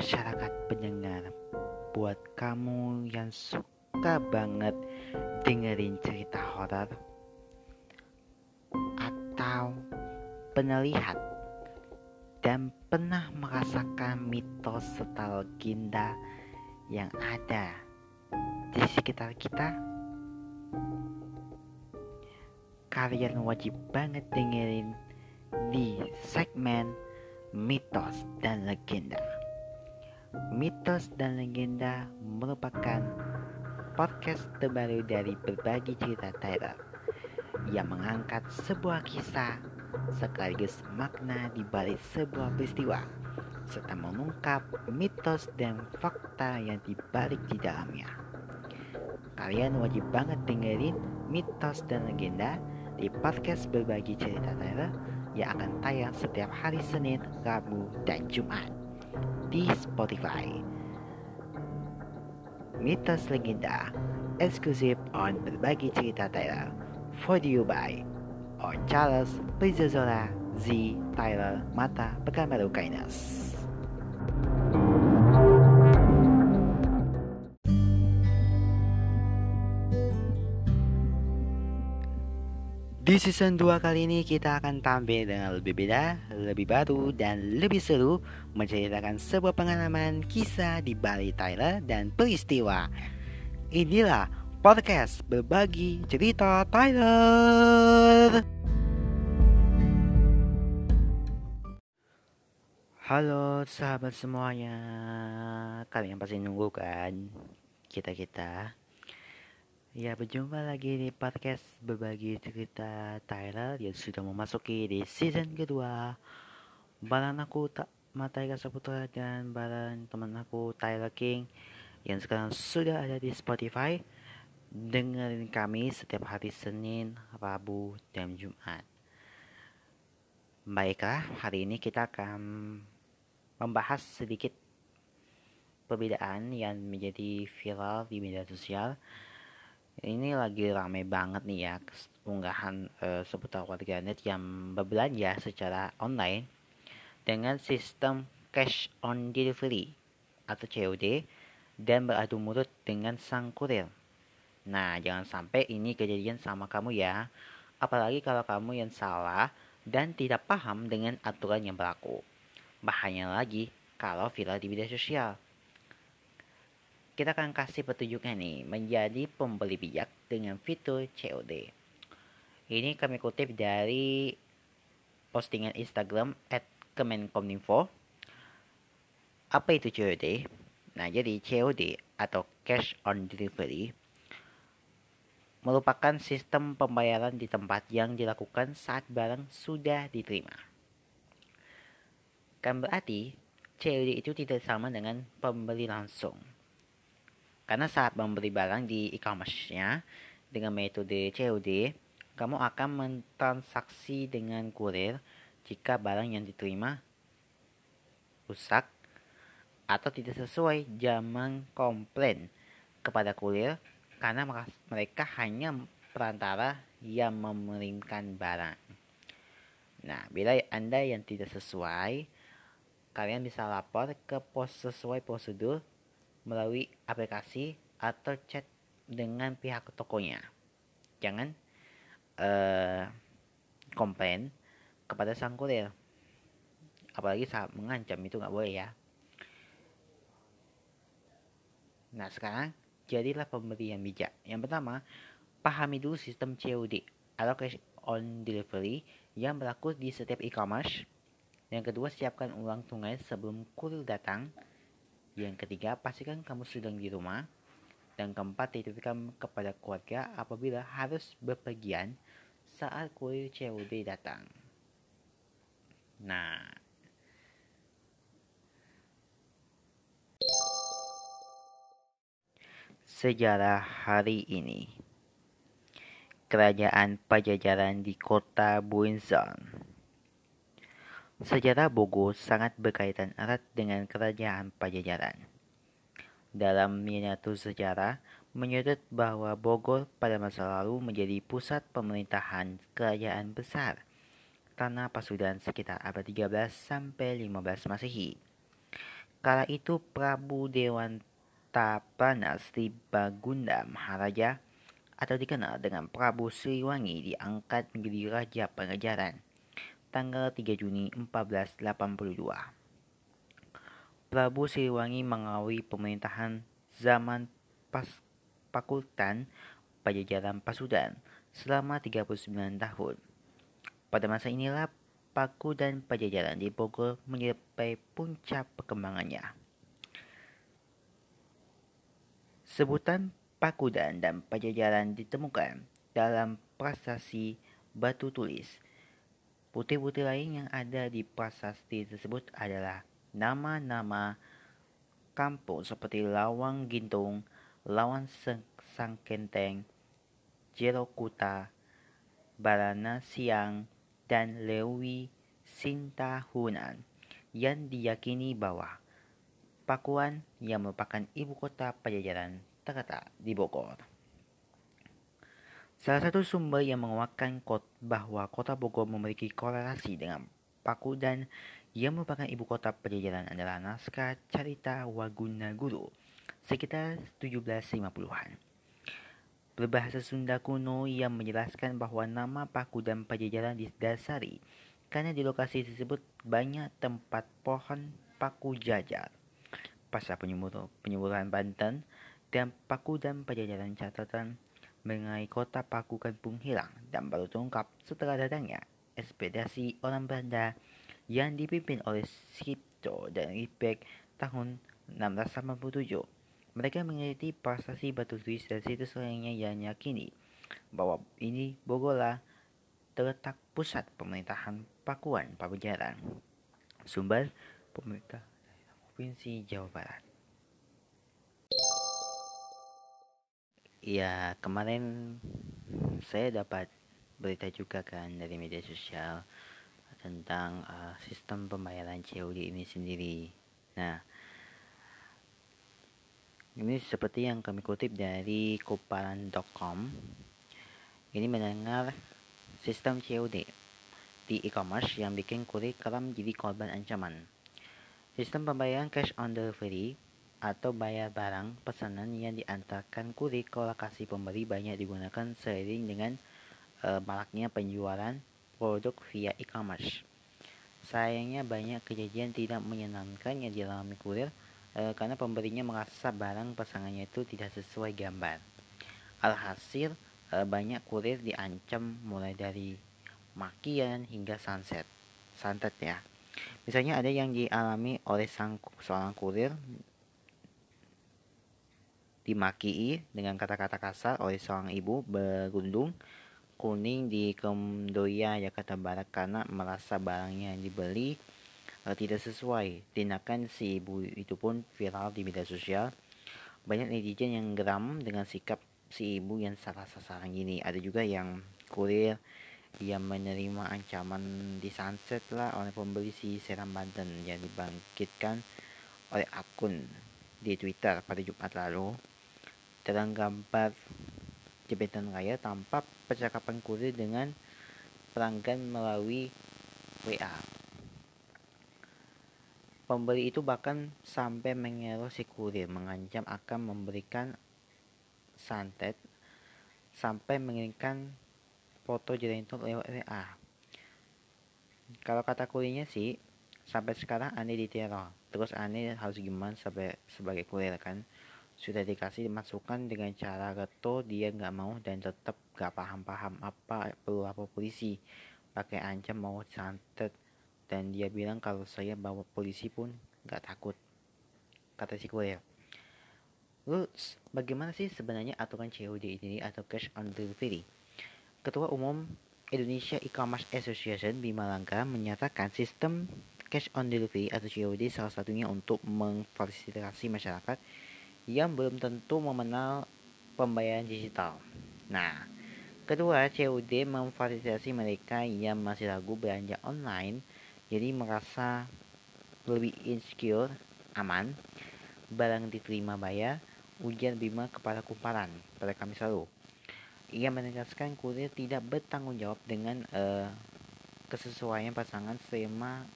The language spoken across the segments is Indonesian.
masyarakat pendengar Buat kamu yang suka banget dengerin cerita horor Atau pernah lihat dan pernah merasakan mitos serta legenda yang ada di sekitar kita Kalian wajib banget dengerin di segmen mitos dan legenda Mitos dan Legenda merupakan podcast terbaru dari berbagi cerita Tyler yang mengangkat sebuah kisah sekaligus makna di balik sebuah peristiwa serta mengungkap mitos dan fakta yang dibalik di dalamnya. Kalian wajib banget dengerin mitos dan legenda di podcast berbagi cerita Tyler yang akan tayang setiap hari Senin, Rabu, dan Jumat di Spotify. Mitos Legenda eksklusif on berbagi cerita Tyler for you by on Charles Prizozola Z Tyler Mata Pekanbaru Kainas. Di season 2 kali ini kita akan tampil dengan lebih beda, lebih baru, dan lebih seru Menceritakan sebuah pengalaman kisah di Bali Tyler dan peristiwa. Inilah podcast berbagi cerita Tyler Halo sahabat semuanya. Kalian pasti nunggu kan kita-kita Ya berjumpa lagi di podcast berbagi cerita Tyler yang sudah memasuki di season kedua. Barang aku tak Matai Saputra dan barang teman aku Tyler King yang sekarang sudah ada di Spotify. Dengerin kami setiap hari Senin, Rabu, dan Jumat. Baiklah, hari ini kita akan membahas sedikit perbedaan yang menjadi viral di media sosial ini lagi rame banget nih ya unggahan uh, seputar warganet yang berbelanja secara online dengan sistem cash on delivery atau COD dan beradu mulut dengan sang kurir. Nah, jangan sampai ini kejadian sama kamu ya. Apalagi kalau kamu yang salah dan tidak paham dengan aturan yang berlaku. Bahaya lagi kalau viral di media sosial kita akan kasih petunjuknya nih menjadi pembeli bijak dengan fitur COD. Ini kami kutip dari postingan Instagram at Kemenkominfo. Apa itu COD? Nah, jadi COD atau Cash on Delivery merupakan sistem pembayaran di tempat yang dilakukan saat barang sudah diterima. Kan berarti COD itu tidak sama dengan pembeli langsung karena saat membeli barang di e-commerce-nya dengan metode COD, kamu akan mentransaksi dengan kurir jika barang yang diterima rusak atau tidak sesuai zaman komplain kepada kurir karena mereka hanya perantara yang mengirimkan barang. Nah, bila Anda yang tidak sesuai, kalian bisa lapor ke pos sesuai prosedur melalui aplikasi atau chat dengan pihak tokonya. Jangan uh, komplain kepada sang kurir. Apalagi saat mengancam itu nggak boleh ya. Nah sekarang jadilah pembeli yang bijak. Yang pertama, pahami dulu sistem COD atau cash on delivery yang berlaku di setiap e-commerce. Yang kedua, siapkan uang tunai sebelum kurir datang. Yang ketiga, pastikan kamu sedang di rumah. Dan keempat, titipkan kepada keluarga apabila harus bepergian saat kurir COD datang. Nah, sejarah hari ini. Kerajaan Pajajaran di kota Buinzon Sejarah Bogor sangat berkaitan erat dengan kerajaan Pajajaran. Dalam miniatur sejarah, menyebut bahwa Bogor pada masa lalu menjadi pusat pemerintahan kerajaan besar tanah Pasudan sekitar abad 13 sampai 15 Masehi. Kala itu Prabu Dewanta Pranasti Bagunda Maharaja atau dikenal dengan Prabu Siliwangi diangkat menjadi Raja Pengajaran tanggal 3 Juni 1482. Prabu Siliwangi mengawali pemerintahan zaman pas Pakultan Pajajaran Pasudan selama 39 tahun. Pada masa inilah Paku dan Pajajaran di Bogor mencapai puncak perkembangannya. Sebutan Pakudan dan Pajajaran ditemukan dalam prasasti batu tulis. Putih-putih lain yang ada di prasasti tersebut adalah nama-nama kampung seperti Lawang Gintung, Lawan Sangkenteng, Jerokuta, Barana Siang, dan Lewi Sintahunan yang diyakini bahwa Pakuan yang merupakan ibu kota Pajajaran terletak di Bogor. Salah satu sumber yang menguatkan bahwa kota Bogor memiliki korelasi dengan Pakudan yang merupakan ibu kota Pajajaran adalah naskah Carita Waguna Guru sekitar 1750-an. Berbahasa Sunda kuno yang menjelaskan bahwa nama Paku dan Pajajaran didasari karena di lokasi tersebut banyak tempat pohon paku jajar. Pasca penyemburan Banten dan Paku dan Pajajaran catatan mengenai kota Paku Kampung hilang dan baru terungkap setelah datangnya ekspedisi orang Belanda yang dipimpin oleh Sito dan Ripek tahun 687. Mereka meneliti prasasti batu tulis dan situs lainnya yang yakini bahwa ini Bogola terletak pusat pemerintahan Pakuan Pajajaran. Sumber pemerintah Provinsi Jawa Barat. Ya, kemarin saya dapat berita juga kan dari media sosial tentang uh, sistem pembayaran COD ini sendiri. Nah, ini seperti yang kami kutip dari kuparan.com. Ini mendengar sistem COD di e-commerce yang bikin kurir kerap jadi korban ancaman. Sistem pembayaran cash on delivery atau bayar barang pesanan yang diantarkan kurir ke lokasi pembeli banyak digunakan seiring dengan uh, maraknya penjualan produk via e-commerce. Sayangnya banyak kejadian tidak menyenangkan yang dialami kurir e, karena pemberinya merasa barang pasangannya itu tidak sesuai gambar. Alhasil e, banyak kurir diancam mulai dari makian hingga sunset, santet ya. Misalnya ada yang dialami oleh sang seorang kurir dimaki dengan kata-kata kasar oleh seorang ibu berundung kuning di Kemdoya, Jakarta Barat karena merasa barangnya yang dibeli uh, tidak sesuai. Tindakan si ibu itu pun viral di media sosial. Banyak netizen yang geram dengan sikap si ibu yang salah sasaran ini. Ada juga yang kurir yang menerima ancaman disanset lah oleh pembeli si Seram Banten yang dibangkitkan oleh akun di Twitter pada Jumat lalu. Dalam gambar jebetan raya tampak percakapan kurir dengan pelanggan melalui WA. Pembeli itu bahkan sampai mengeroh si kurir, mengancam akan memberikan santet sampai mengirimkan foto itu lewat WA. Kalau kata kurirnya sih, sampai sekarang aneh diteror. Terus aneh harus gimana sebagai, sebagai kurir kan? Sudah dikasih masukan dengan cara reto dia nggak mau dan tetap gak paham-paham apa perlu apa polisi. Pakai ancam mau santet dan dia bilang kalau saya bawa polisi pun gak takut kata si kurir Lalu bagaimana sih sebenarnya aturan COD ini atau cash on delivery? Ketua Umum Indonesia E-Commerce Association Bima Langka menyatakan sistem cash on delivery atau COD salah satunya untuk memfasilitasi masyarakat yang belum tentu mengenal pembayaran digital. Nah, kedua COD memfasilitasi mereka yang masih ragu belanja online jadi merasa lebih insecure, aman, barang diterima bayar, ujian Bima kepada kumparan pada Kamis lalu. Ia menegaskan kurir tidak bertanggung jawab dengan uh, kesesuaian pasangan selama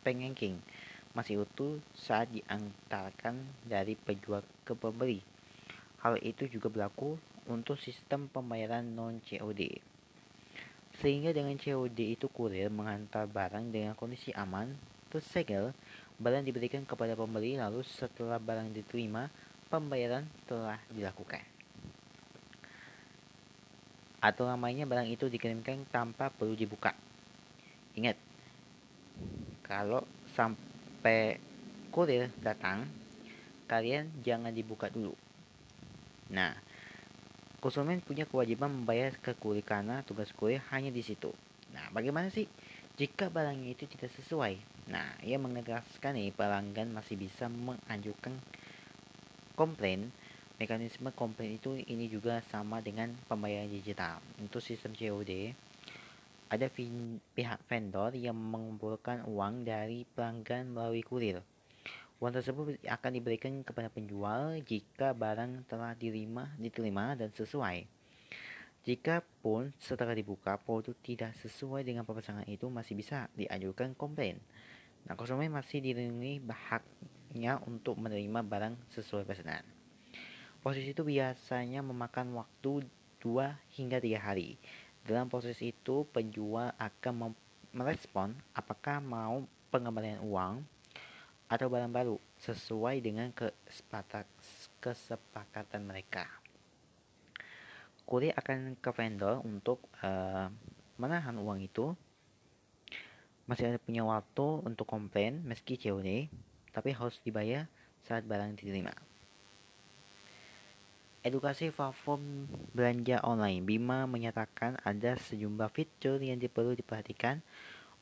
pengengking. Masih utuh saat diantarkan dari penjual ke pembeli. Hal itu juga berlaku untuk sistem pembayaran non-COD. Sehingga dengan COD itu kurir mengantar barang dengan kondisi aman, tersegel, barang diberikan kepada pembeli lalu setelah barang diterima, pembayaran telah dilakukan. Atau namanya barang itu dikirimkan tanpa perlu dibuka. Ingat, kalau sampai kurir datang, kalian jangan dibuka dulu. Nah, konsumen punya kewajiban membayar ke kurir karena tugas kurir hanya di situ. Nah, bagaimana sih jika barangnya itu tidak sesuai? Nah, ia menegaskan nih pelanggan masih bisa mengajukan komplain. Mekanisme komplain itu ini juga sama dengan pembayaran digital. Untuk sistem COD, ada pihak vendor yang mengumpulkan uang dari pelanggan melalui kurir. Uang tersebut akan diberikan kepada penjual jika barang telah diterima, diterima dan sesuai. Jika pun setelah dibuka produk tidak sesuai dengan pemesanan itu masih bisa diajukan komplain. Nah, konsumen masih dilindungi haknya untuk menerima barang sesuai pesanan. Proses itu biasanya memakan waktu 2 hingga 3 hari. Dalam proses itu, penjual akan merespon apakah mau pengembalian uang atau barang baru sesuai dengan kesepakatan mereka. Kurir akan ke vendor untuk uh, menahan uang itu. Masih ada punya waktu untuk komplain meski COD, tapi harus dibayar saat barang diterima. Edukasi platform belanja online Bima menyatakan ada sejumlah fitur yang perlu diperhatikan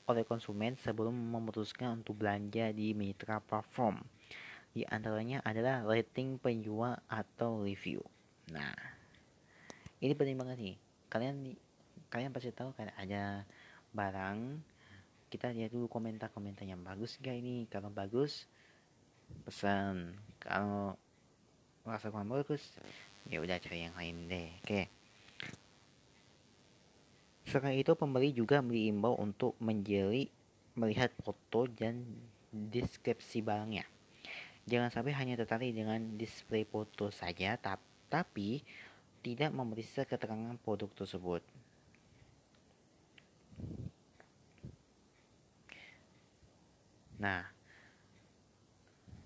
oleh konsumen sebelum memutuskan untuk belanja di mitra platform. Di antaranya adalah rating penjual atau review. Nah, ini penting banget nih. Kalian kalian pasti tahu kan ada barang kita lihat dulu komentar-komentar yang bagus gak ini kalau bagus pesan kalau rasa kurang bagus ya udah cari yang lain deh oke. Selain itu, pembeli juga diimbau untuk menjeli melihat foto dan deskripsi barangnya. Jangan sampai hanya tertarik dengan display foto saja, tapi tidak memeriksa keterangan produk tersebut. Nah,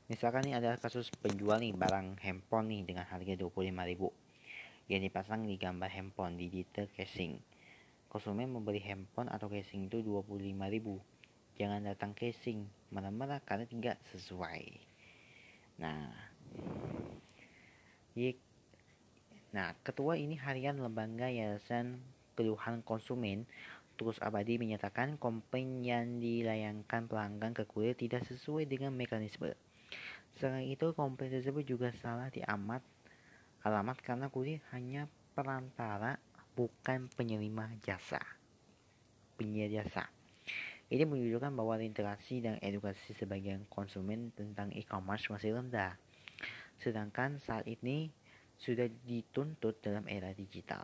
misalkan ini adalah kasus penjual nih barang handphone nih dengan harga 25.000 yang dipasang di gambar handphone di detail casing. Konsumen membeli handphone atau casing itu 25.000 jangan datang casing marah-marah karena tidak sesuai. Nah yik nah ketua ini harian lembaga yayasan keluhan konsumen terus abadi menyatakan komplain yang dilayangkan pelanggan ke kurir tidak sesuai dengan mekanisme selain itu komplain tersebut juga salah diamat alamat karena kurir hanya perantara bukan penerima jasa. Penyedia jasa. Ini menunjukkan bahwa interaksi dan edukasi sebagian konsumen tentang e-commerce masih rendah. Sedangkan saat ini sudah dituntut dalam era digital.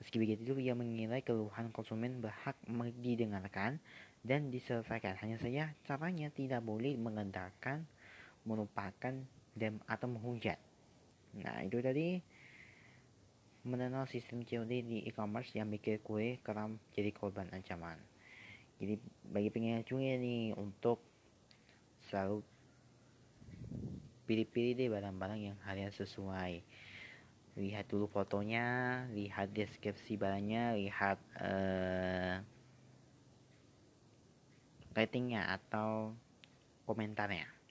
Meski begitu, ia menilai keluhan konsumen berhak didengarkan dan diselesaikan. Hanya saja caranya tidak boleh mengendalikan, melupakan, dan atau menghujat. Nah, itu tadi mengenal sistem COD di e-commerce yang bikin kue kerap jadi korban ancaman. Jadi bagi pengen cuy nih untuk selalu pilih-pilih deh barang-barang yang harian sesuai. Lihat dulu fotonya, lihat deskripsi barangnya, lihat uh, ratingnya atau komentarnya.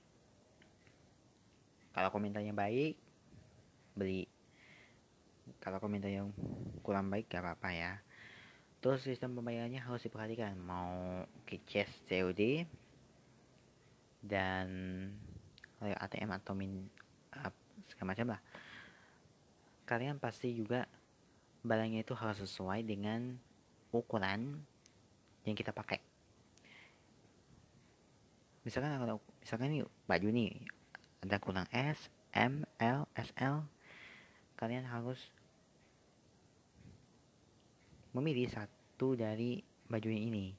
Kalau komentarnya baik, beli. Kalau komentar yang kurang baik gak apa-apa ya. Terus sistem pembayarannya harus diperhatikan. Mau cash COD dan ATM atau min uh, segala macam lah. Kalian pasti juga barangnya itu harus sesuai dengan ukuran yang kita pakai. Misalkan kalau misalkan ini baju nih ada kurang S, M, L, SL kalian harus memilih satu dari baju ini.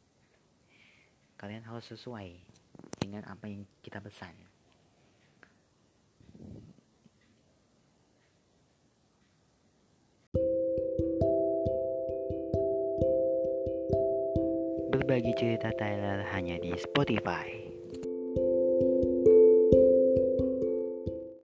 Kalian harus sesuai dengan apa yang kita pesan. Berbagi cerita Tyler hanya di Spotify.